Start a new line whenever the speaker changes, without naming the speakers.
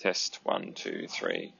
Test one two three.